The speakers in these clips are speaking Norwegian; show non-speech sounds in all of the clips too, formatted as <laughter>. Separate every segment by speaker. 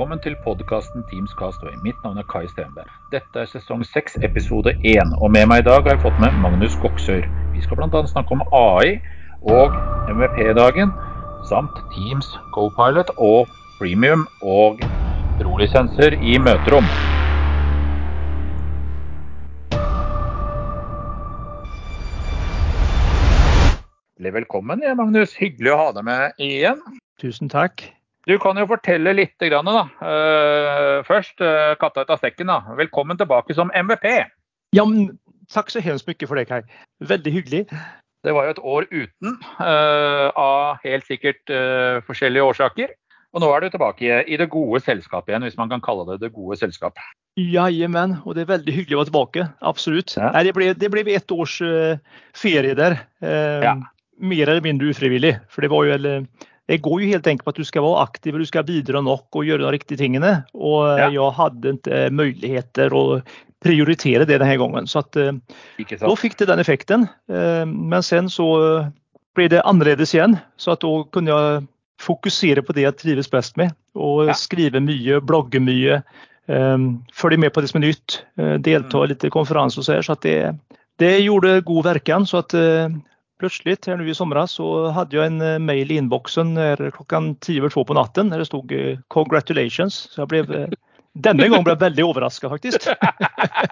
Speaker 1: velkommen til podkasten Teams Castaway. Mitt navn er Kai Stenberg. Dette er sesong seks, episode én. Og med meg i dag har jeg fått med Magnus Goksør. Vi skal bl.a. snakke om AI og MVP-dagen, samt Teams Copilot og Premium og prolisenser i møterom. Velkommen, Magnus. Hyggelig å ha deg med igjen.
Speaker 2: Tusen takk.
Speaker 1: Du kan jo fortelle litt, grann, da. Uh, først, uh, katta ut av sekken. da. Velkommen tilbake som MVP.
Speaker 2: Ja, men Takk så hemskt mye for det, Kai. Veldig hyggelig.
Speaker 1: Det var jo et år uten, uh, av helt sikkert forskjellige årsaker. Og nå er du tilbake i det gode selskapet igjen, hvis man kan kalle det det gode selskap.
Speaker 2: Jajamän, og det er veldig hyggelig å være tilbake. Absolutt. Ja. Nei, det, ble, det ble ett års ferie der. Ja. Mer eller mindre ufrivillig. For det var jo eller, det går jo helt enkelt på at du skal være aktiv og du skal bidra nok og gjøre de riktige tingene. Og ja. jeg hadde ikke muligheter å prioritere det denne gangen. Så at, eh, da fikk det den effekten. Eh, men sen så ble det annerledes igjen. Så at da kunne jeg fokusere på det jeg trives best med. Og ja. skrive mye, blogge mye. Eh, følge med på det som er nytt. Delta i litt konferanser og så, så at det, det gjorde god verkan. Så at plötsligt her nå i sommer så hadde jeg en eh, mail i innboksen klokka ti over to på natten der det stod eh, congratulations. Så jeg blev eh, denne gangen ble jeg veldig overraska, faktisk.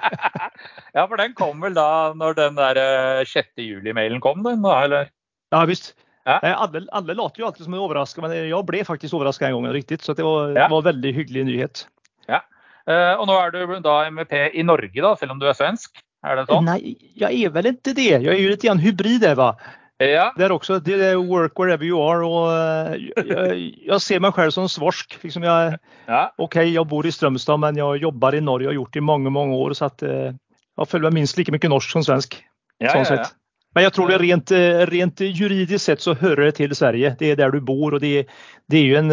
Speaker 2: <laughs>
Speaker 1: ja, for den kom vel da når den der 6. juli-mailen kom, den da, eller?
Speaker 2: Ja visst. Ja. Alle, alle later jo alltid som en overraska, men jeg ble faktisk overraska en gang. riktig, Så det var, ja. var en veldig hyggelig nyhet.
Speaker 1: Ja. Og nå er du da MVP i Norge, da, selv om du er svensk? Er det så?
Speaker 2: Nei, jeg er vel ikke det. Jeg er jo litt grann hybrid. Va?
Speaker 1: Ja.
Speaker 2: Det er også det er work wherever you are. og jag, Jeg, jeg ser meg selv som svorsk. Liksom jeg, ja. OK, jeg bor i Strømstad, men jeg jobber i Norge og har gjort det i mange mange år. så att jag Jeg føler meg minst like mye norsk som svensk.
Speaker 1: Ja, ja, ja,
Speaker 2: Men jeg tror det rent, eh, rent, juridisk sett så hører det til Sverige. Det er der du bor. og Det, det er jo en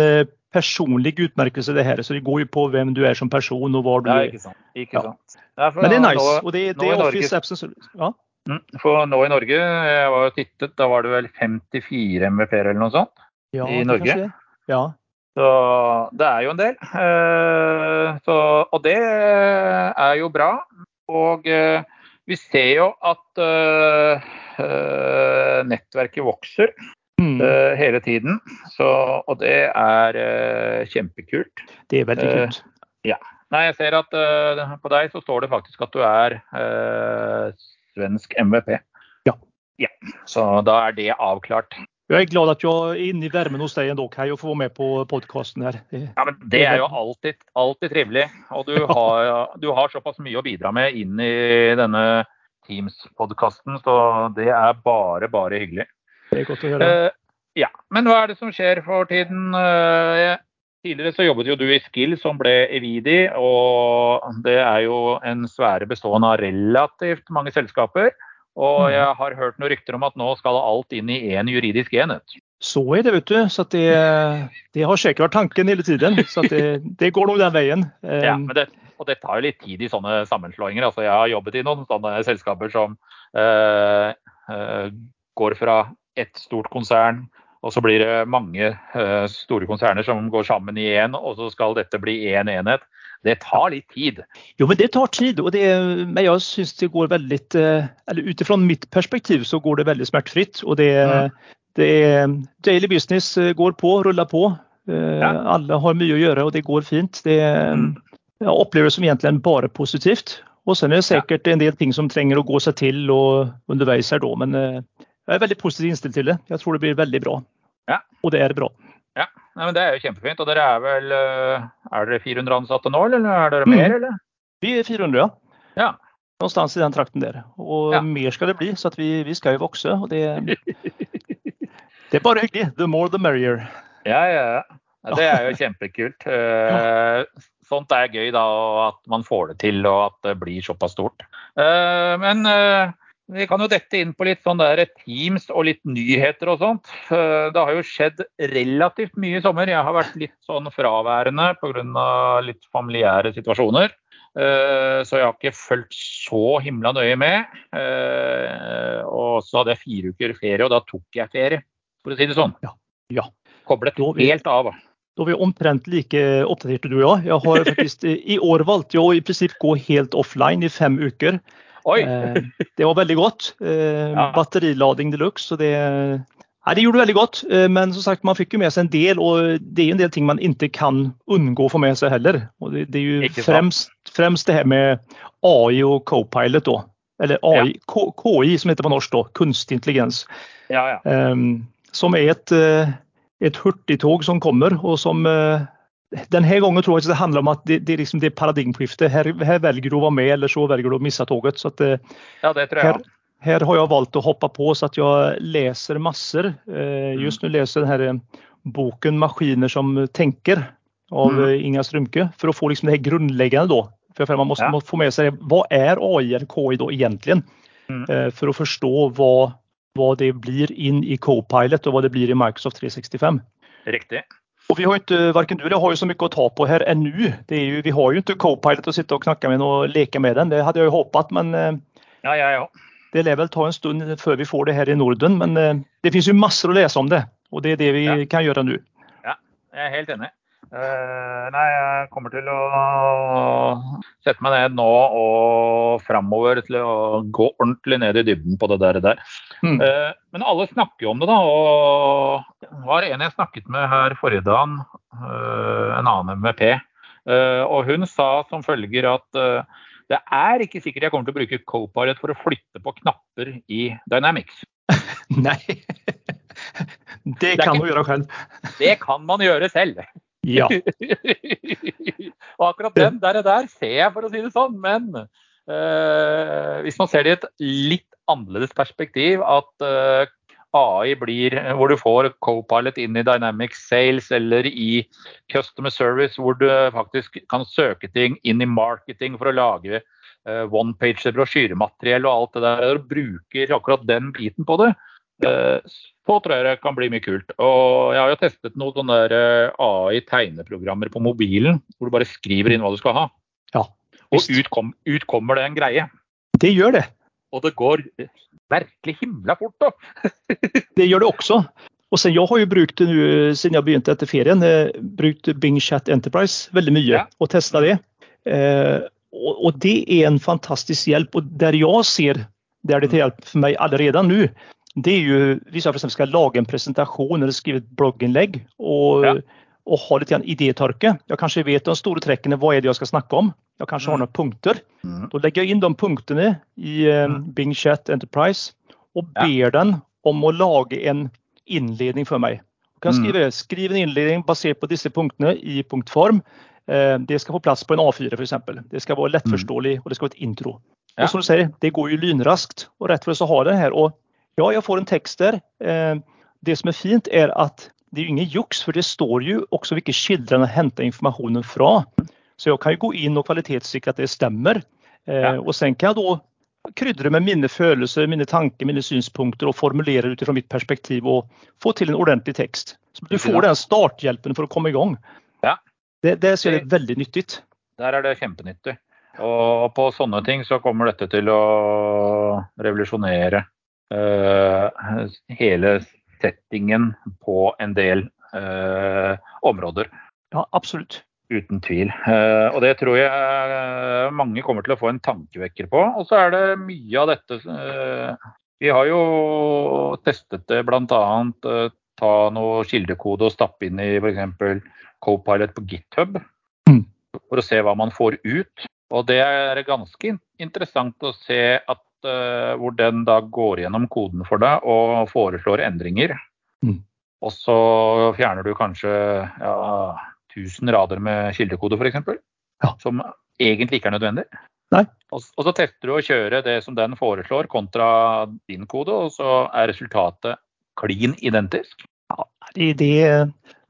Speaker 2: personlig utmerkelse, det her. Så det går jo på hvem du er som person og hva du
Speaker 1: er. ikke sant. Ikke sant.
Speaker 2: Ja. Men det er nice. Nå, og det, det er Office Norge, Absence ja.
Speaker 1: Mm, for nå i Norge, jeg var jo tittet, da var det vel 54 MVP-er eller noe sånt
Speaker 2: ja,
Speaker 1: i Norge.
Speaker 2: Ja.
Speaker 1: Så det er jo en del. Uh, så, og det er jo bra. Og uh, vi ser jo at uh, nettverket vokser mm. uh, hele tiden. Så, og det er uh, kjempekult.
Speaker 2: Det er veldig kult.
Speaker 1: Uh, ja. Nei, jeg ser at på deg så står det faktisk at du er svensk MVP.
Speaker 2: Ja.
Speaker 1: ja. Så da er det avklart.
Speaker 2: Jeg er glad at jeg er inne i varmen hos deg ennå, Kai, og får være med på podkasten her.
Speaker 1: Ja, men Det er jo alltid, alltid trivelig. Og du <laughs> har, du har, såpass mye å bidra med inn i denne Teams-podkasten, så det er bare, bare hyggelig.
Speaker 2: Det er godt å høre. Uh,
Speaker 1: ja, Men hva er det som skjer for tiden? Uh, tidligere så jobbet jo du i Skill, som ble Evidi. Og det er jo en sfære bestående av relativt mange selskaper. Og mm. jeg har hørt noen rykter om at nå skal alt inn i én juridisk enhet.
Speaker 2: Så er det, vet du. Så det, det, har sikkert vært tanken hele tiden. Så det, det, går nå den veien. <laughs>
Speaker 1: Ja, men det, og det tar jo litt tid i sånne sammenslåinger. Altså, jeg har jobbet i noen sånne selskaper som uh, uh, går fra ett stort konsern, og så blir det mange uh, store konserner som går sammen i én, og så skal dette bli én en enhet. Det tar litt tid.
Speaker 2: Jo, men det tar tid. og det, men jeg syns det går veldig uh, Eller ut ifra mitt perspektiv så går det veldig smertefritt. Og det, ja. det er Daily business eh, går på, ruller på. Ja. Alle har mye å gjøre, og det går fint. Det, mm. Jeg opplever det som egentlig bare positivt. Og så er det sikkert en del ting som trenger å gå seg til og underveis her da, men jeg er veldig positivt innstilt til det. Jeg tror det blir veldig bra.
Speaker 1: Ja.
Speaker 2: Og det er bra.
Speaker 1: Ja, Nei, men Det er jo kjempefint. Og dere er vel eh, Er dere 400 ansatte nå, eller er dere mer, mm. eller?
Speaker 2: Vi er 400, ja.
Speaker 1: ja.
Speaker 2: Någonstans i den trakten der. Og ja. mer skal det bli, så vi, vi, skal jo vokse. og det, <laughs> det er bare hyggelig. The more the merrier.
Speaker 1: Ja, ja. ja. Det er jo <laughs> kjempekult. Eh, sånt er gøy, da, og at man får det til og at det blir såpass stort. Eh, men vi kan jo dette inn på litt sånn der Teams og litt nyheter og sånt. Eh, det har jo skjedd relativt mye i sommer. Jeg har vært litt sånn fraværende pga. litt familiære situasjoner. Eh, så jeg har ikke fulgt så himla nøye med. Eh, og så hadde jeg fire uker ferie, og da tok jeg ferie, for å si det sånn.
Speaker 2: Ja. ja.
Speaker 1: Koblet helt av.
Speaker 2: Da er vi omtrent like oppdaterte du og jeg. jeg har faktisk, I år valgte jeg å i prinsipp gå helt offline i fem uker.
Speaker 1: Oi!
Speaker 2: det var veldig godt. Ja. Batterilading de luxe. Så det, ja, det gjorde veldig godt. Men som sagt, man fikk jo med seg en del, og det er en del ting man ikke kan unngå å få med seg heller. Og det, det er jo fremst, fremst, det her med AI og co-pilot. da. Eller AI, ja. KI som heter på norsk, da, kunstig intelligens.
Speaker 1: Ja, ja.
Speaker 2: Um, som er et et hurtigtog som kommer. og som eh, denne gangen tror jeg det handler om at det, det, liksom det paradigmeskiftet. Her, her, velger du å være med, eller så velger du å miste toget. Så at,
Speaker 1: eh, ja, det tror jeg.
Speaker 2: Her, her, har jeg valgt å hoppe på så at jeg leser masser. Eh, mm. Just nå leser jeg denne boken 'Maskiner som tenker' av mm. Inga Strømke, for å få liksom det her grunnleggende. da. For Man må ja. få med seg hva er AI eller KI da egentlig, mm. for å forstå hva hva det blir inn i Copilot og hva det blir i Microsoft 365.
Speaker 1: Riktig.
Speaker 2: Och vi har inte, varken du eller har jo så mye å ta på her ennå. Vi har jo ikke Copilot å sitte og knakke med og leke med den. Det hadde jeg jo håpet, men eh,
Speaker 1: ja, ja, ja.
Speaker 2: det vil vel ta en stund før vi får det her i Norden. Men eh, det finnes jo masser å lese om det, og det er det vi kan gjøre nå.
Speaker 1: Ja, jeg er helt enig. Uh, nei, jeg kommer til å sette meg ned nå og framover til å gå ordentlig ned i dybden på det der. der. Mm. Uh, men alle snakker jo om det, da. Og det var en jeg snakket med her forrige dagen, uh, en annen MVP. og hun sa som følger at det er ikke sikkert jeg kommer til å bruke Copilot for å flytte på knapper i Dynamics. <laughs>
Speaker 2: Nei. <laughs> Det kan du gjøre selv.
Speaker 1: Det kan man gjøre selv.
Speaker 2: Ja. <laughs>
Speaker 1: og akkurat den der, der ser jeg, for å si det sånn. Men uh, hvis man ser det i et litt annerledes perspektiv, at uh, AI blir hvor du får Copilot inn i Dynamic Sales eller i Customer Service, hvor du faktisk kan søke ting inn i marketing for å lage uh, one-page brosjyremateriell og alt det der, og bruker akkurat den biten på det. Uh, så tror jeg det kan bli mye kult. Og jeg har jo testet noen sånne eh, AI-tegneprogrammer på mobilen, hvor du bare skriver inn hva du skal ha.
Speaker 2: Ja,
Speaker 1: og ut, kom, ut, kommer det en greie.
Speaker 2: Det gjør det.
Speaker 1: Og det går virkelig himla fort, da. <laughs>
Speaker 2: det gjør det også. Og sen, jeg har jo brukt siden jeg begynte etter ferien, eh, brukt Bing Chat Enterprise veldig mye ja. og testa det. Eh, og, og, det er en fantastisk hjelp. Og der jeg ser det er til hjelp for meg allerede nå, det er jo hvis jeg for skal lage en presentasjon eller skrive et blogginnlegg og, ja. og ha litt idétørke. Jeg kanskje vet de store trekkene, hva er det jeg skal snakke om. Jeg kanskje har mm. noen punkter. Mm. Da legger jeg inn de punktene i mm. Bing Chat Enterprise og ber ja. den om å lage en innledning for meg. Jeg kan skrive, skriv en innledning basert på disse punktene i punktform. Eh, det skal få plass på en A4 f.eks. Det skal være lettforståelig og det skal være et intro. Ja. Og som du sier, Det går jo lynraskt. og Rett for å ha det her. og Ja, jeg får en tekst der. Eh, det som er fint, er at det er jo ingen juks, for det står jo også hvilke kilder han henter informasjonen fra. Så jeg kan jo gå inn og kvalitetssikre at det stemmer. Eh, ja. Og sen kan jeg da krydre med mine følelser, mine tanker, mine synspunkter og formulere ut fra mitt perspektiv og få til en ordentlig tekst. Så du får den starthjelpen for å komme i gang.
Speaker 1: Ja.
Speaker 2: Det, det ser jeg veldig nyttig.
Speaker 1: Der er det kjempenyttig. Og på sånne ting så kommer dette til å revolusjonere hele settingen på en del eh, områder.
Speaker 2: Ja, absolutt.
Speaker 1: Uten tvil. Uh, og det tror jeg mange kommer til å få en tankevekker på. Og så er det mye av dette Vi har jo testet det bl.a. Ta noe kildekode og stappe inn i f.eks. Copilot på GitHub. Mm. For å se hva man får ut. Og det er ganske interessant å se at Eh, hvor den da går gjennom koden for deg og foreslår endringer. Mm. Og så fjerner du kanskje ja, 1000 rader med kildekode f.eks. Ja. Som egentlig ikke er nødvendig. Og, og, så tester du å kjøre det som den foreslår kontra din kode, og så er resultatet klin identisk.
Speaker 2: Ja, det, det,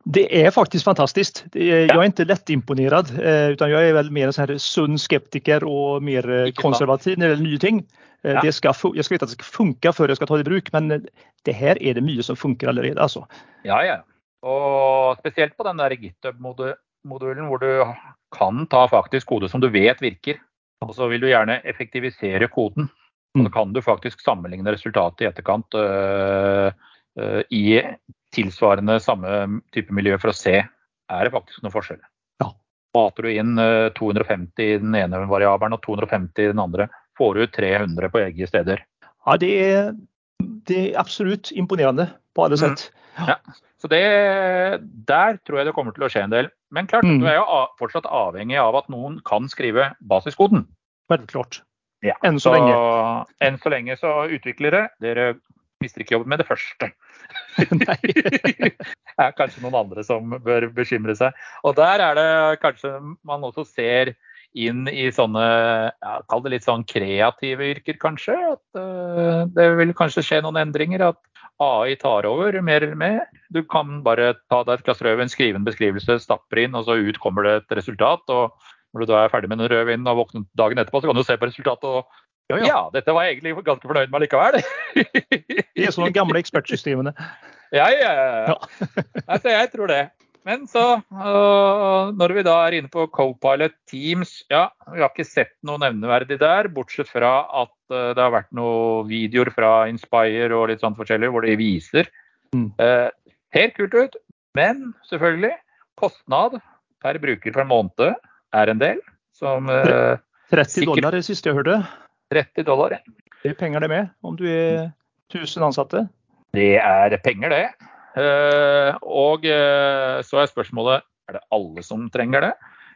Speaker 2: det er faktisk fantastisk. Jeg er ikke lettimponert, eh, utan jeg er vel mer en sånn sunn skeptiker og mer konservativ når det gjelder nye ting. Eh. Det skal, jeg skal vite at det skal funke før jeg skal ta det i bruk, men eh, det her er det mye som funker allerede. Altså.
Speaker 1: Ja, ja. Og spesielt på den der GitHub-modulen hvor du kan ta faktisk kode som du vet virker. Og så vil du gjerne effektivisere koden. Og så mm. kan du faktisk sammenligne resultatet i etterkant uh, uh, i tilsvarende samme type miljø for å se er det faktisk noen forskjell.
Speaker 2: Ja.
Speaker 1: Mater du inn 250 i den ene variabelen og 250 i den andre, får du 300 på begge steder.
Speaker 2: Ja, det er, det er absolutt imponerende på alle sett.
Speaker 1: Mm. Ja. Så det, Der tror jeg det kommer til å skje en del. Men klart,
Speaker 2: Mm.
Speaker 1: du er jo fortsatt avhengig av at noen kan skrive basiskoden.
Speaker 2: Selvklart.
Speaker 1: Ja.
Speaker 2: Enn så lenge.
Speaker 1: Enn så lenge så utviklere, dere mister ikke jobben med det første. Det <laughs> <laughs> er kanskje noen andre som bør bekymre seg. Og der er det kanskje man også ser inn i sånne, ja, kall det litt sånn kreative yrker, kanskje. At uh, det vil kanskje skje noen endringer. At AI tar over mer eller mer. Du kan bare ta deg et glass rødvin, skrive en beskrivelse, stapper inn, og så ut kommer det et resultat. og når du da er ferdig med den rødvinen og våkner dagen etterpå, så kan du se på resultatet og
Speaker 2: Ja,
Speaker 1: ja,
Speaker 2: ja.
Speaker 1: dette var jeg egentlig ganske fornøyd med likevel. <laughs>
Speaker 2: Er sånne gamle ekspertsystemene.
Speaker 1: Ja, ja, ja. Altså, <laughs> jeg tror det. Men så, øh, når vi da er inne på Copilot Teams, ja, vi har ikke sett noe nevneverdig der, bortsett fra at uh, det har vært noen videoer fra Inspire og litt sånn forskjellig hvor de viser.
Speaker 2: Mm.
Speaker 1: Uh, helt kult ut, men selvfølgelig, kostnad per bruker per måned er en del. Som uh,
Speaker 2: 30 dollar det siste jeg hørte.
Speaker 1: 30 dollar.
Speaker 2: Det er penger det med, om du er 1000 ansatte.
Speaker 1: Det er penger, det. Eh, og eh, så er spørsmålet er det alle som trenger det.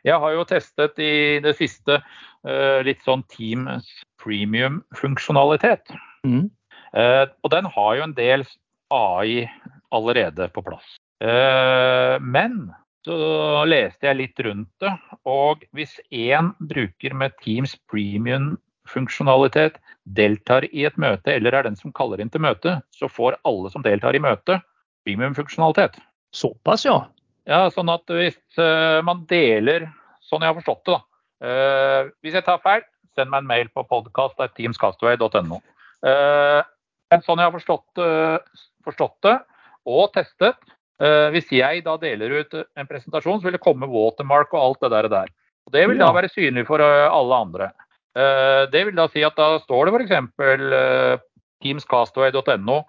Speaker 1: Jeg har jo testet i det siste eh, litt sånn Teams premium-funksjonalitet.
Speaker 2: Mm.
Speaker 1: Og den har jo en del AI allerede på plass. Men så leste jeg litt rundt det, og hvis én bruker med Teams premium-funksjonalitet deltar i et møte eller er den som kaller inn til møte, så får alle som deltar i møtet, premiumfunksjonalitet.
Speaker 2: Såpass, ja.
Speaker 1: Ja, sånn at hvis eh, man deler, sånn jeg har forstått det da, eh, hvis jeg tar feil, send meg en mail på podkast.teamscastaway.no. Uh, sånn jeg har forstått, eh, forstått det og testet, eh, hvis jeg da deler ut en presentasjon, så vil det komme watermark og alt det der. Og det vil da være synlig for eh, alle andre. Eh, det vil da si at da står det f.eks. Uh, teamscastaway.no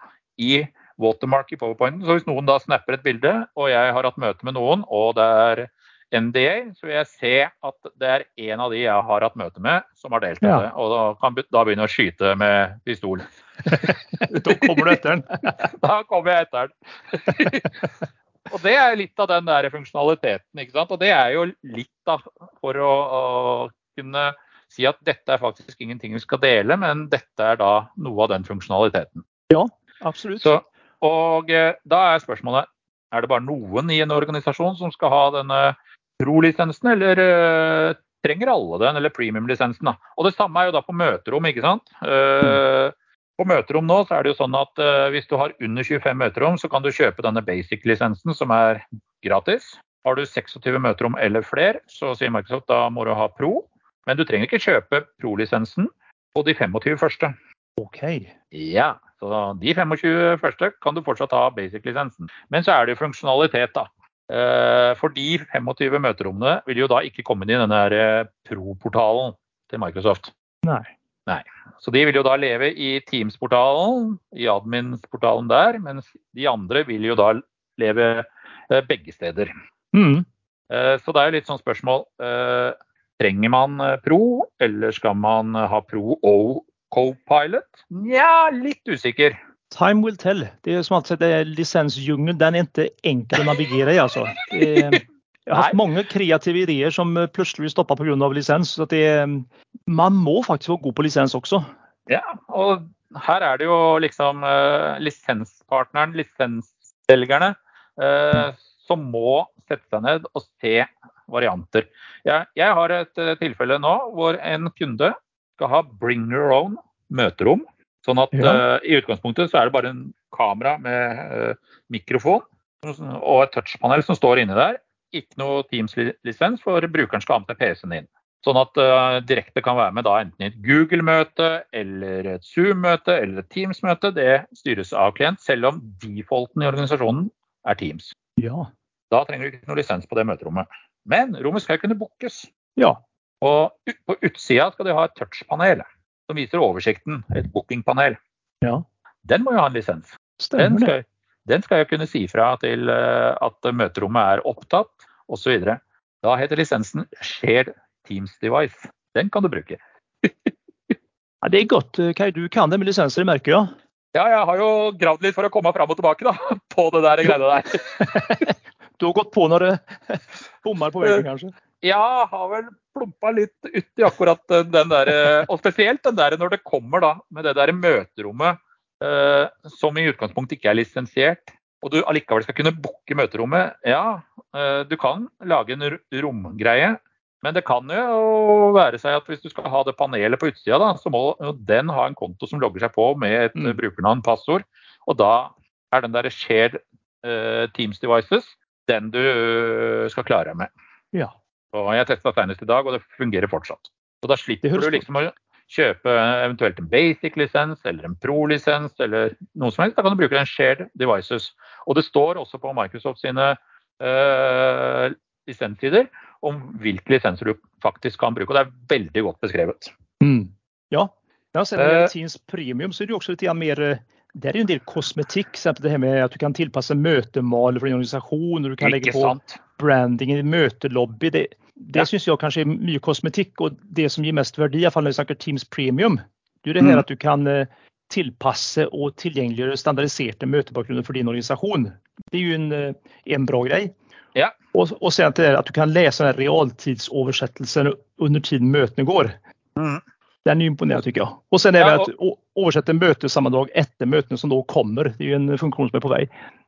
Speaker 1: i watermark i powerpointen. Så hvis noen da snapper et bilde, og jeg har hatt møte med noen, og det er NDA, så vil jeg se at det er en av de jeg har hatt møte med, som har delt
Speaker 2: Ja.
Speaker 1: det. Og da kan da begynne å skyte med pistol. <laughs>
Speaker 2: Da kommer du etter den. <laughs>
Speaker 1: Da kommer jeg etter den. <laughs> og det er litt av den der funksjonaliteten. ikke sant? Og det er jo litt da, for å, å kunne si at dette er faktisk ingenting vi skal dele, men dette er da noe av den funksjonaliteten.
Speaker 2: Ja, Absolutt.
Speaker 1: Så, og eh, da er spørsmålet er det bare noen i en organisasjon som skal ha denne pro-lisensen, eller uh, trenger alle den, eller premium-lisensen? Og det samme er jo da på møterom, ikke sant? Eh, På møterom nå så er det jo sånn at uh, hvis du har under 25 møterom, så kan du kjøpe denne basic-lisensen som er gratis. Har du 26 møterom eller flere, så sier Microsoft da må du ha pro. Men du trenger ikke kjøpe pro-lisensen på de 25 første.
Speaker 2: OK.
Speaker 1: Ja, så de 25 første kan du fortsatt ha basic-lisensen. Men så er det jo funksjonalitet, da. Eh, For de 25 møterommene vil jo da ikke komme inn i denne eh, pro-portalen til Microsoft.
Speaker 2: Nei. Nei.
Speaker 1: Så de vil jo da leve i Teams-portalen, i admin-portalen der, mens de andre vil jo da leve eh, begge steder.
Speaker 2: Mm.
Speaker 1: Så det er jo litt sånn spørsmål. Eh, Trenger man eh, pro, eller skal man eh, ha pro og co-pilot? Nja, litt usikker.
Speaker 2: Time will tell. Det er som alltid det är licensdjungeln, den er ikke enkel å navigere i altså. Det är, har hatt mange kreative ideer som plutselig stoppa pga. lisens. på grund av licens. Så det man må faktisk være god på lisens også.
Speaker 1: Ja, og her er det jo liksom uh, lisenspartneren, lisensselgerne, uh, som må sette seg ned og se varianter. Jeg, jeg har et eh, tilfelle nå hvor en kunde skal ha bring your own møterom. Sånn at
Speaker 2: Ja.
Speaker 1: uh, i utgangspunktet så er det bare en kamera med uh, mikrofon og et touchpanel som står inni der. Ikke noe Teams-lisens, for brukeren skal ha med seg PC-en inn. Sånn at uh, direkte kan være med da enten i et Google-møte eller et Zoom-møte eller et Teams-møte. Det styres av klient, selv om defaulten i organisasjonen er Teams.
Speaker 2: Ja.
Speaker 1: Da trenger du ikke noe lisens på det møterommet. Men rommet skal kunne bookes.
Speaker 2: Ja.
Speaker 1: Og på utsida skal de ha et touchpanel som viser oversikten. Et bookingpanel.
Speaker 2: Ja.
Speaker 1: Den må jo ha en lisens. Den
Speaker 2: Stämmer det?
Speaker 1: skal, den skal jeg kunne si fra til eh, at møterommet er opptatt, osv. Da heter lisensen Shared Teams Device. Den kan du bruke.
Speaker 2: ja, det er godt. Kai, du kan det med lisenser, i jeg.
Speaker 1: Ja, jeg har jo gravd litt for å komme fram og tilbake da, <laughs> på det der greiene der. <laughs>
Speaker 2: du har gått på når det <laughs> bommer på veggen, kanskje?
Speaker 1: Ja, har vel plumpa litt uti akkurat den der Og spesielt den der når det kommer da med det der møterommet eh, som i utgangspunktet ikke er lisensiert, og du allikevel skal kunne booke møterommet. Ja, eh, du kan lage en romgreie, men det kan jo være seg at hvis du skal ha det panelet på utsida, da, så må den ha en konto som logger seg på med et mm. brukernavn, passord. Og da er den der shared eh, Teams devices den du skal klare deg med.
Speaker 2: Ja.
Speaker 1: Og jeg testa senest i dag, og det fungerer fortsatt. Og da slipper du liksom å kjøpe eventuelt en basic-lisens eller en pro-lisens eller noe som helst. Da kan du bruke en shared devices. Og det står også på Microsoft sine uh, lisenssider om hvilke lisenser du faktisk kan bruke. Og det er veldig godt beskrevet.
Speaker 2: Mm. Ja. ja, sen det uh, Teams Premium så er det jo også litt mer eh, det er en del kosmetikk. Det her med at du kan tilpasse møtemal for en organisasjon. og Du kan legge på branding i møtelobby. Det, det ja. syns jeg kanskje er mye kosmetikk. Og det som gir mest verdi, iallfall når vi snakker Teams Premium, det er det her mm. at du kan eh, tilpasse og tilgjengeliggjøre standardiserte møtebakgrunner for din organisasjon. Det er jo en, en bra greie.
Speaker 1: Ja.
Speaker 2: Og, och at, att du kan lese realtidsoversettelsen under tiden møtene går.
Speaker 1: Mm.
Speaker 2: Den er imponerende, tycker. Og sen er det ja, og... att översätta mötessammandrag etter møtene som da kommer. Det er jo en funksjon som er på vei.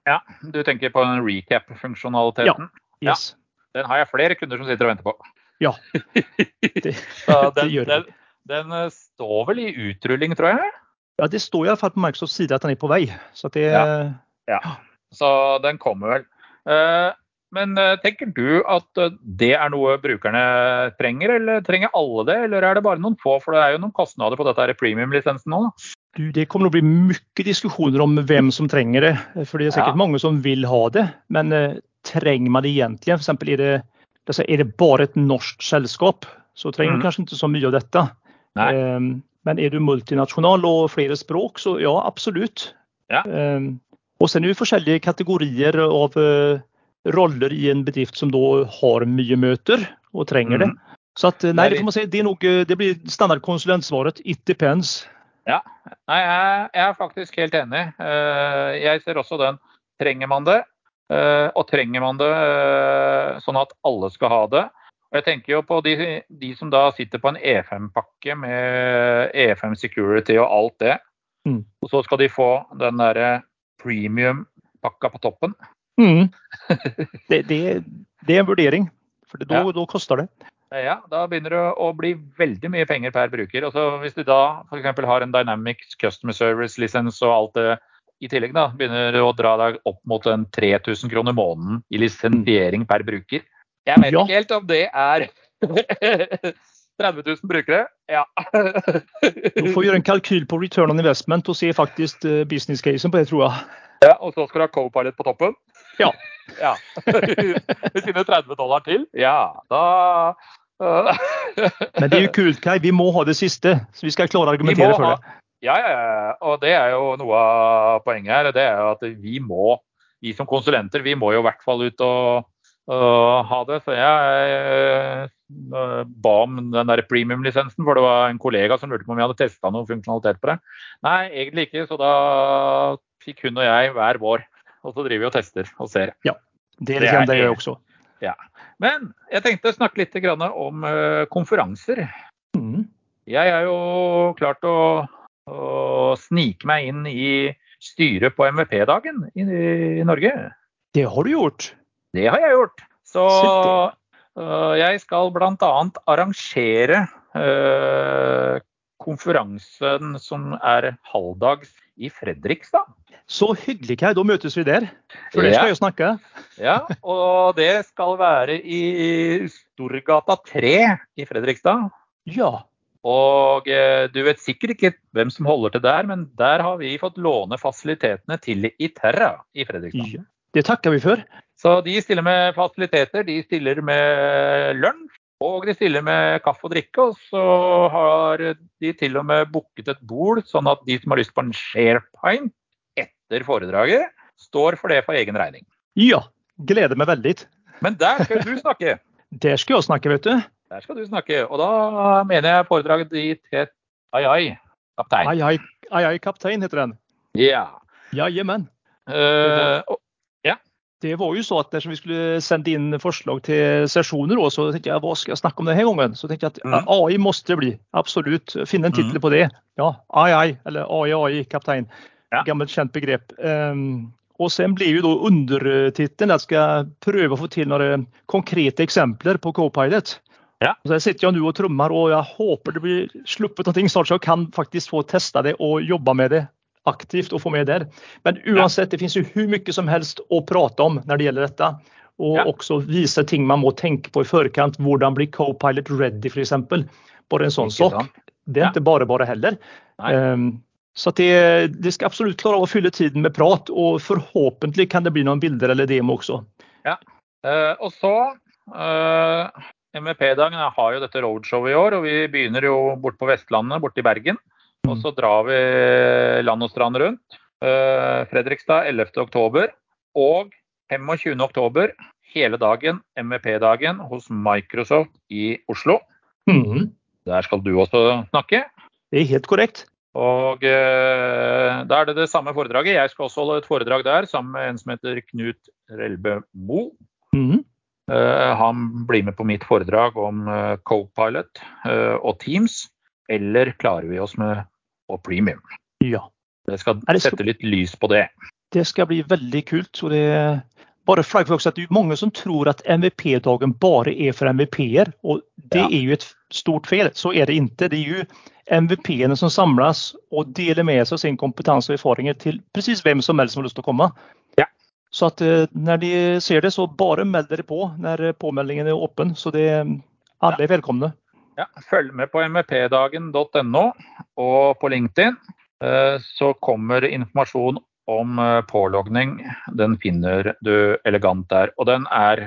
Speaker 1: Ja, du tenker på den recap-funksjonaliteten?
Speaker 2: Ja. Yes.
Speaker 1: ja. Den har jeg flere kunder som sitter og venter på.
Speaker 2: Ja, <laughs> <laughs>
Speaker 1: det, den, det. Den, den, eh, står vel i utrulling, tror jeg?
Speaker 2: Ja, det står i alle fall på Microsofts side at den er på vei. Så det, ja.
Speaker 1: ja. Så den kommer vel. Uh, men eh, tenker du at eh, det er noe brukerne trenger, eller trenger alle det? Eller er det bare noen få? For det er jo noen kostnader på dette premium-lisensen nå.
Speaker 2: Du, det kommer til å bli mye diskusjoner om hvem som trenger det. For det er sikkert ja. mange som vil ha det. Men uh, trenger man det egentlig? For eksempel, er, det, altså, er det bare et norsk selskap, så trenger mm. du kanskje ikke så mye av dette. Um, men er du multinasjonal og flere språk, så ja, absolutt.
Speaker 1: Ja. Um,
Speaker 2: og så er det jo forskjellige kategorier av uh, roller i en bedrift som da har mye møter og trenger det. Mm. Så at, nei, det, si, det, nok, det blir standardkonsulentsvaret. It depends.
Speaker 1: Ja, nei, jeg, er faktisk helt enig. Eh, jeg ser også den. Trenger man det? Eh, og trenger man det eh, sånn at alle skal ha det? Og jeg tenker jo på de, de som da sitter på en E5-pakke med E5 Security og alt det. Mm. Og så skal de få den derre premium-pakka på toppen.
Speaker 2: Mm. <laughs> Det, det, det, er en vurdering, for da, ja. koster det.
Speaker 1: Ja, da begynner det å bli veldig mye penger per bruker. Og så hvis du da f.eks. har en Dynamics Customer Service-lisens og alt det i tillegg, da begynner du å dra deg opp mot en 3000 kroner måneden i lisensiering per bruker. Jeg vet ja. ikke helt om det er <laughs> 30 000 brukere. Ja. <laughs>
Speaker 2: du får gjøre en kalkyl på return on investment og se faktisk eh, business casen på det, tror jeg.
Speaker 1: Ja, Og så skal du ha co-pilot på toppen?
Speaker 2: Ja.
Speaker 1: ja. <laughs> Med sine 30 dollar til? Ja, da
Speaker 2: Men det er jo kult, Kai. Vi må ha det siste, så vi skal klare å argumentere for det.
Speaker 1: Ja, ja, ja. Og det er jo noe av poenget her. Det er jo at vi må, vi som konsulenter, vi må jo i hvert fall ut og, og ha det. Så jeg uh, ba om den der premium-lisensen, for det var en kollega som lurte på om vi hadde testa noen funksjonalitet på det. Nei, egentlig ikke, så da fikk hun og jeg hver vår. Og så driver vi og tester og ser.
Speaker 2: Ja, det, det, er, det gjør jeg også.
Speaker 1: Ja. Men jeg tenkte å snakke litt om uh, konferanser. Mm. Jeg er jo klart å, å, snike meg inn i styret på MVP-dagen i, i, Norge.
Speaker 2: Det har du gjort?
Speaker 1: Det har jeg gjort. Så uh, jeg skal bl.a. arrangere uh, konferansen som er halvdags i Fredrikstad.
Speaker 2: Så hyggelig, Kai. Da møtes vi der. For det skal jeg snakke.
Speaker 1: ja, og det skal være i Storgata 3 i Fredrikstad.
Speaker 2: Ja.
Speaker 1: Og eh, du vet sikkert ikke hvem som holder til der, men der har vi fått låne fasilitetene til Iterra i Fredrikstad. Ja,
Speaker 2: det takker vi for.
Speaker 1: Så de stiller med fasiliteter, de stiller med lunsj, og de stiller med kaffe og drikke. Og så har de til og med booket et bord, sånn at de som har lyst på en SharePint etter foredraget, står for det for egen regning.
Speaker 2: Ja, gleder meg veldig.
Speaker 1: Men der skal du snakke. <laughs>
Speaker 2: Der skal jeg snakke, vet du.
Speaker 1: Der skal du snakke. Og da mener jeg foredraget ditt het Ai ai, kaptein.
Speaker 2: Ai ai, ai, ai kaptein heter den.
Speaker 1: Ja.
Speaker 2: Jajamän.
Speaker 1: Uh, ja.
Speaker 2: Det var jo så at dersom vi skulle sende inn forslag til sesjoner, så tenkte jeg hva skal jeg snakke om denne gangen? Så tenkte jeg at mm. AI måtte det bli. Absolutt. Finne en tittel mm. på det. Ja, ai eller AI ai, kaptein. Ja. Gammelt kjent begrep. Um, og sen blir jo da undertittelen at jeg skal prøve å få til noen konkrete eksempler på Copilot.
Speaker 1: Ja.
Speaker 2: Så jeg sitter jo nå og trommer, og jeg håper det blir sluppet noe snart, så jeg kan faktisk få testa det og jobbe med det aktivt og få med der. Men uansett, det finnes jo hvor mye som helst å prate om når det gjelder dette. Og ja. også vise ting man må tenke på i forkant. Hvordan blir co-pilot ready, f.eks. Bare en sånn sak. Det er ja. ikke bare bare heller. Um, så det, det, skal absolutt klare å fylle tiden med prat, og forhåpentlig kan det bli noen bilder eller demo også.
Speaker 1: Ja, uh, og så uh, MVP-dagen har jo dette roadshowet i år, og vi begynner jo bort på Vestlandet, borte i Bergen. Og så drar vi land og strand rundt. Uh, Fredrikstad 11.10. Og 25.10. hele dagen, MVP-dagen, hos Microsoft i Oslo.
Speaker 2: Mm.
Speaker 1: Der skal du også snakke.
Speaker 2: Det er helt korrekt.
Speaker 1: Og eh, da er det det samme foredraget. Jeg skal også holde et foredrag der sammen med en som heter Knut Relbø Mo.
Speaker 2: Mm.
Speaker 1: Eh, han blir med på mitt foredrag om eh, Copilot eh, og Teams. Eller klarer vi oss med og premium?
Speaker 2: Ja.
Speaker 1: Jeg skal, sette litt lys på det.
Speaker 2: Det skal bli veldig kult. og det bare flagg for at det er mange som tror at MVP-dagen bare er for MVP-er. og Det ja. er jo et stort feil. Så er det ikke. Det er jo MVP-ene som samles og deler med seg sin kompetanse og erfaringer til presis hvem som helst som har lyst til å komme.
Speaker 1: Ja.
Speaker 2: Så at eh, når de ser det, så bare meld dere på når påmeldingen er åpen. Så det, alle er velkomne.
Speaker 1: Ja, følg med på mvpdagen.no og på LinkedIn. Eh, så kommer informasjon om eh, pålogning. Den finner du elegant der. Og den er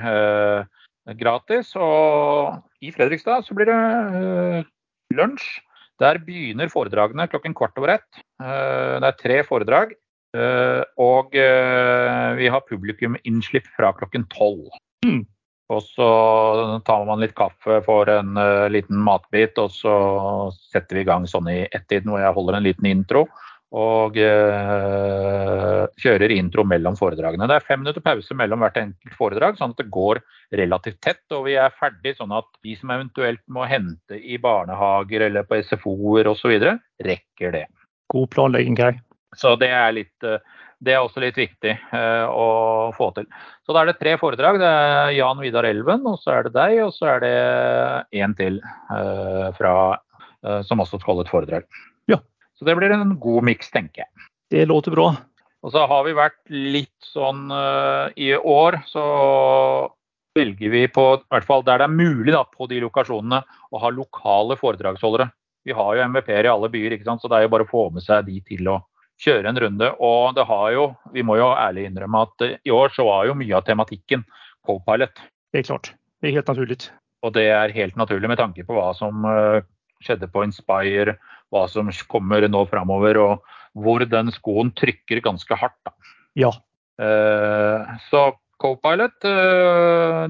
Speaker 1: gratis. Og i Fredrikstad så blir det lunsj. Der begynner foredragene klokken kvart over ett. Det er tre foredrag. Eh, og eh, vi har publikuminnslipp fra klokken tolv. Og så tar man litt kaffe, får en uh, liten matbit, og så setter vi i gang sånn i ett-tiden hvor jeg holder en liten intro. Og uh, kjører intro mellom foredragene. Det er fem minutter pause mellom hvert enkelt foredrag, sånn at det går relativt tett. Og vi er ferdig sånn at de som eventuelt må hente i barnehager eller på SFO-er osv., rekker det.
Speaker 2: God planlegging, Geir.
Speaker 1: Så det er, litt, eh, det er også litt viktig eh, å få til. Så da er det tre foredrag. Det er Jan Vidar Elven, og så er det deg, og så er det én til eh, fra, som også skal holde et foredrag.
Speaker 2: Ja.
Speaker 1: Så det blir en god miks, tenker jeg.
Speaker 2: Det låter bra.
Speaker 1: Og så har vi vært litt sånn i år, så velger vi på, i hvert fall der det er mulig da, på de lokasjonene, å ha lokale foredragsholdere. Vi har jo MVP-er i alle byer, ikke sant? så det er jo bare å få med seg de til å kjøre en runde. Og det har jo, vi må jo ærlig innrømme at i år så var jo mye av tematikken co-pilot.
Speaker 2: Det er klart. Det er helt naturlig.
Speaker 1: Og det er helt naturlig med tanke på hva som eh, skjedde på Inspire, hva som kommer nå framover, og hvor den skoen trykker ganske hardt. Da.
Speaker 2: Ja.
Speaker 1: Eh, så co-pilot eh,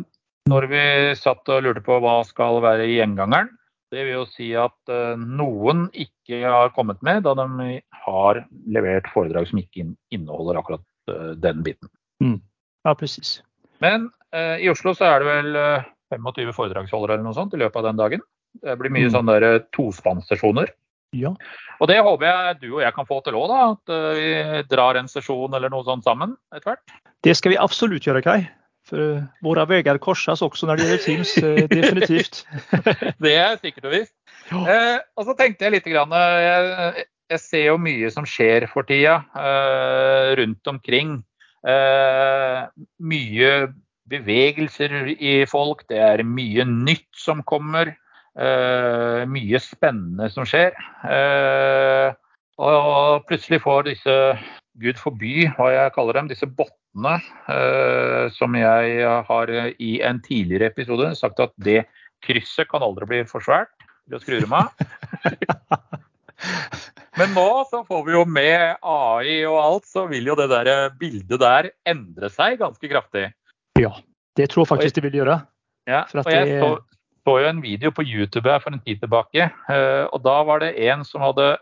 Speaker 1: Når vi satt og lurte på hva skal være gjengangeren, det vil jo si at noen ikke har kommet med, da de har levert foredrag som ikke inneholder akkurat uh, den biten.
Speaker 2: Mm. Ja, presis.
Speaker 1: Men eh, i Oslo så er det vel uh, eh, 25 foredragsholdere eller noe sånt i løpet av den dagen. Det blir mye mm. sånne der tospannssesjoner.
Speaker 2: Ja.
Speaker 1: Og det håper jeg du og jeg kan få til òg, at vi drar en sesjon eller noe sånt sammen etter hvert.
Speaker 2: Det skal vi absolutt gjøre, Kai. For våre veier korses også når det gjelder Teams. <laughs> definitivt.
Speaker 1: det er sikkert og visst. Eh, og så tenkte jeg litt grann, jeg, jeg ser jo mye som skjer for tida eh, rundt omkring. Eh, mye bevegelser i folk, det er mye nytt som kommer. Mye spennende som skjer. og plutselig får disse, gud forby hva jeg kaller dem, disse bottene, som jeg har i en tidligere episode sagt at det krysset kan aldri bli for svært til å skru meg. <laughs> Men nå så får vi jo med AI og alt, så vil jo det der bildet der endre seg ganske kraftig.
Speaker 2: Ja. Det tror jeg faktisk de vil gjøre.
Speaker 1: Ja, og jeg det... så, så, jo en video på YouTube her for en tid tilbake. og da var det en som hadde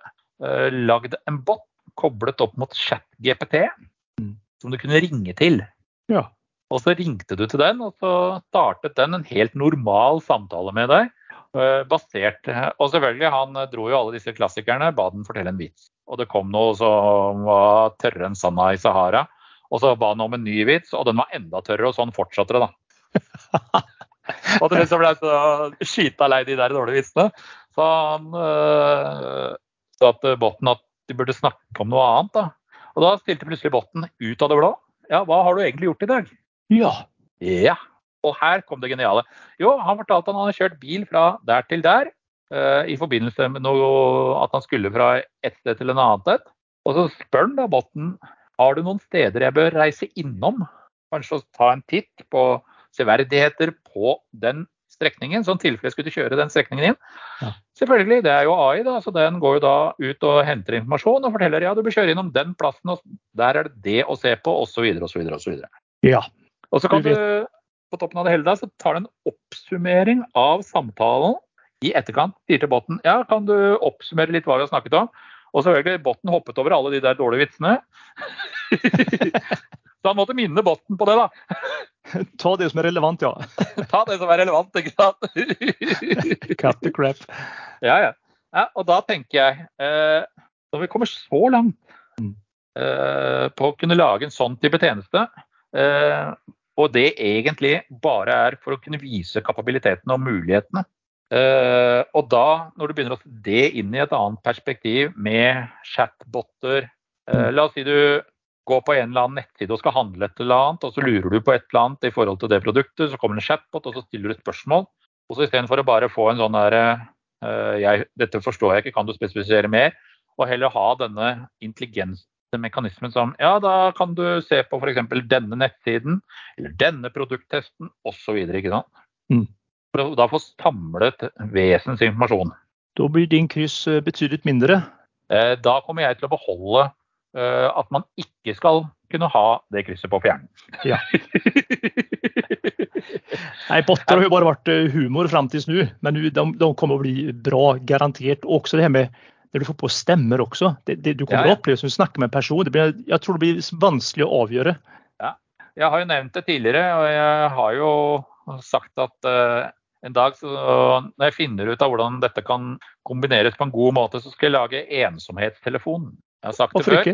Speaker 1: lagd en bot koblet opp mot ChatGPT mm. som du kunne ringe til.
Speaker 2: Ja.
Speaker 1: Og så ringte du til den, og så startet den en helt normal samtale med deg. Basert Og selvfølgelig, han dro jo alle disse klassikerne, ba den fortelle en vits. Og det kom noe som var tørrere enn sanda i Sahara. Og så ba han om en ny vits, og den var enda tørrere, og sånn fortsatte det, da. <laughs> og til slutt ble jeg så skita lei de der dårlige vitsene. Så han øh, sa til botten at de burde snakke om noe annet. da. Og da stilte plutselig botten ut av det blå. Ja, hva har du egentlig gjort i dag?
Speaker 2: Ja.
Speaker 1: Ja. Og her kom det geniale. Jo, han fortalte at han hadde kjørt bil fra der til der. Uh, I forbindelse med noe, at han skulle fra et sted til en annet sted. Og så spør han da botten har du noen steder jeg bør reise innom? Kanskje ta en titt på severdigheter på den strekningen, sånn tilfelle jeg skulle kjøre den strekningen inn. Ja. Selvfølgelig, det er jo AI, da, så den går jo da ut og henter informasjon og forteller ja, du bør kjøre innom den plassen, og der er det det å se på, osv. osv. osv.
Speaker 2: Ja.
Speaker 1: Og så kan du, på toppen av det hele, da, så tar du en oppsummering av samtalen i etterkant. Sier til botten ja, kan du oppsummere litt hva vi har snakket om? Og selvfølgelig, Botten hoppet over alle de der dårlige vitsene. <laughs> så han måtte minne Botten på det, da. <laughs>
Speaker 2: Ta det som er relevant, ja. <laughs>
Speaker 1: Ta det som er relevant, ikke sant. <laughs>
Speaker 2: Cut the crap.
Speaker 1: Ja, ja, ja. Og da tenker jeg, eh, når vi kommer så langt mm. eh, på å kunne lage en sånn type tjeneste, eh, og det egentlig bare er for å kunne vise kapabilitetene og mulighetene Uh, og da, når du begynner å se det inn i et annet perspektiv med chatboter uh, La oss si du går på en eller annen nettside og skal handle et eller annet, og så lurer du på et eller annet i forhold til det produktet, så kommer en chatbot, og så stiller du et spørsmål. Og så istedenfor å bare få en sånn derre uh, Dette forstår jeg ikke, kan du spesifisere mer? Og heller ha denne intelligensmekanismen som Ja, da kan du se på f.eks. denne nettsiden, eller denne produkttesten, osv. Ikke sant? Mm for da få samlet vesensinformasjon.
Speaker 2: Da blir din kryss eh, betydelig mindre?
Speaker 1: Eh, da kommer jeg til å beholde eh, at man ikke skal kunne ha det krysset på fjernen.
Speaker 2: Ja. <laughs> Nei, Potter har jo bare vært humor fram til nå, men de, de, kommer å bli bra, garantert. Og også det her med når du får på stemmer også. Det, det, du kommer ja, ja. å oppleve som du snakker med en person. Blir, jeg tror det blir vanskelig å avgjøre.
Speaker 1: Ja. Jeg har jo nevnt det tidligere, og jeg har jo sagt at uh, en dag så, når jeg finner ut av hvordan dette kan kombineres på en god måte, så skal jeg lage ensomhetstelefon. Jeg har sagt det før.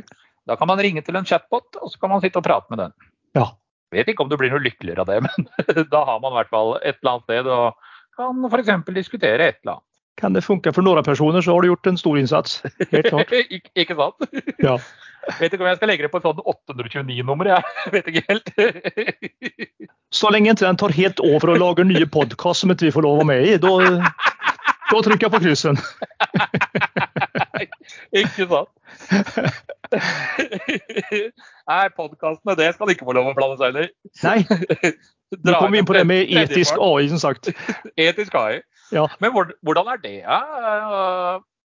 Speaker 1: Da kan man ringe til en chatbot, og så kan man sitte og prate med den.
Speaker 2: Ja.
Speaker 1: Jeg vet ikke om du blir noe lykkeligere av det, <laughs> men da har man i hvert fall et eller annet sted og kan f.eks. diskutere et eller annet.
Speaker 2: Kan det funke for noen personer, så har du gjort en stor innsats. Helt klart. <laughs>
Speaker 1: Ik ikke sant? <laughs>
Speaker 2: Ja.
Speaker 1: Vet ikke om jeg skal legge det på et sånn 829-nummer, jeg vet ikke helt.
Speaker 2: Så lenge ikke den tar helt over og lager nye podkast som ikke vi får lov å være med i, da, da trykker jeg på kryssen.
Speaker 1: Ikke sant. <laughs> Nei, podkastene, det skal ikke få lov å blande seg inn i.
Speaker 2: Nei. Nå kommer vi inn på det med etisk AI, som sagt. <laughs>
Speaker 1: Etisk AI.
Speaker 2: Ja.
Speaker 1: Men hvordan er det ja?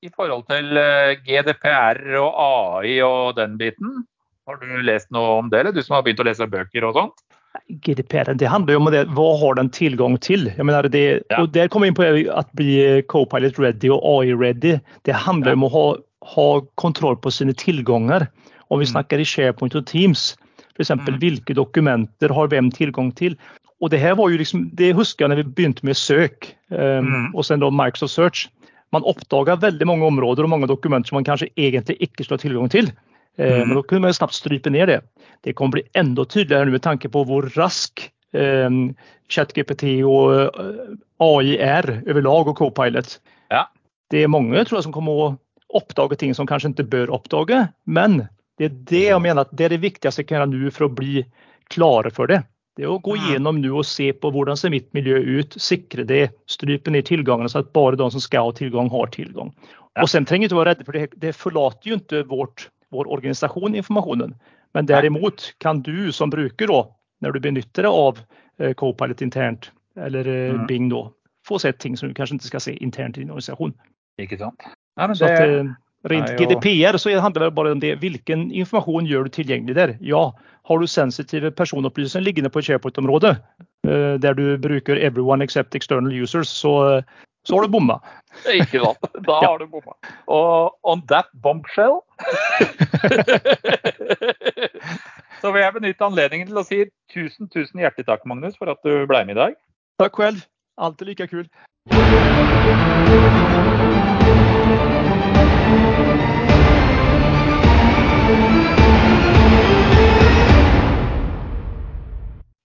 Speaker 1: i forhold til eh, GDPR og AI og den biten? Har du lest noe om det, eller du som har begynt å lese bøker og sånt?
Speaker 2: GDPR det handler jo om det, hva har den tilgang til? Jeg mener det, ja. og Der kommer vi inn på å bli co-pilot ready og AI ready. Det handler ja. om å ha, ha kontroll på sine tilganger. Om vi mm. snakker i SharePoint og Teams, f.eks. Mm. hvilke dokumenter har hvem tilgang til? Og Det her var jo liksom, det husker jeg når vi begynte med søk, um, mm. og sen da Microsoft Search man oppdaga veldig mange områder og mange dokumenter som man kanskje egentlig ikke skulle ha tilgang til. Eh, mm. Men da kunne man snabbt strype ned det. Det kommer bli enda tydeligere med tanke på hvor rask eh, ChatGPT og AI er og Copilot.
Speaker 1: Ja.
Speaker 2: Det er mange tror jeg, som kommer å oppdage ting som kanskje ikke bør oppdage. Men det er det jeg mener at det er det viktigste jeg kan gjøre nå for å bli klare for det. Det å gå gjennom nå og se på hvordan ser mitt miljø ut, sikre det, strype ned tilgangene så at bare de som skal ha tilgang, har tilgang. Ja. Og sen trenger ikke være redde, for det, det forlater jo ikke vårt, vår organisasjon informasjonen. Men derimot kan du som bruker, da, når du benytter deg av eh, Copilot internt, eller eh, mm. Bing, da, få sett ting som du kanskje ikke skal se internt i din organisasjon.
Speaker 1: Ikke sant.
Speaker 2: Ja, det... Så at, eh, Rent GDPR så handler det bare om det. Hvilken informasjon gjør du tilgjengelig der? Ja, har du sensitive personopplysninger liggende på SharePoint-området, der du bruker 'everyone except external users', så, så har du bomma.
Speaker 1: Ikke sant. Da har du bomma. Og on that bombshell Så vil jeg benytte anledningen til å si tusen, tusen hjertelig takk, Magnus, for at du ble med i dag.
Speaker 2: Takk selv. Alltid like kul.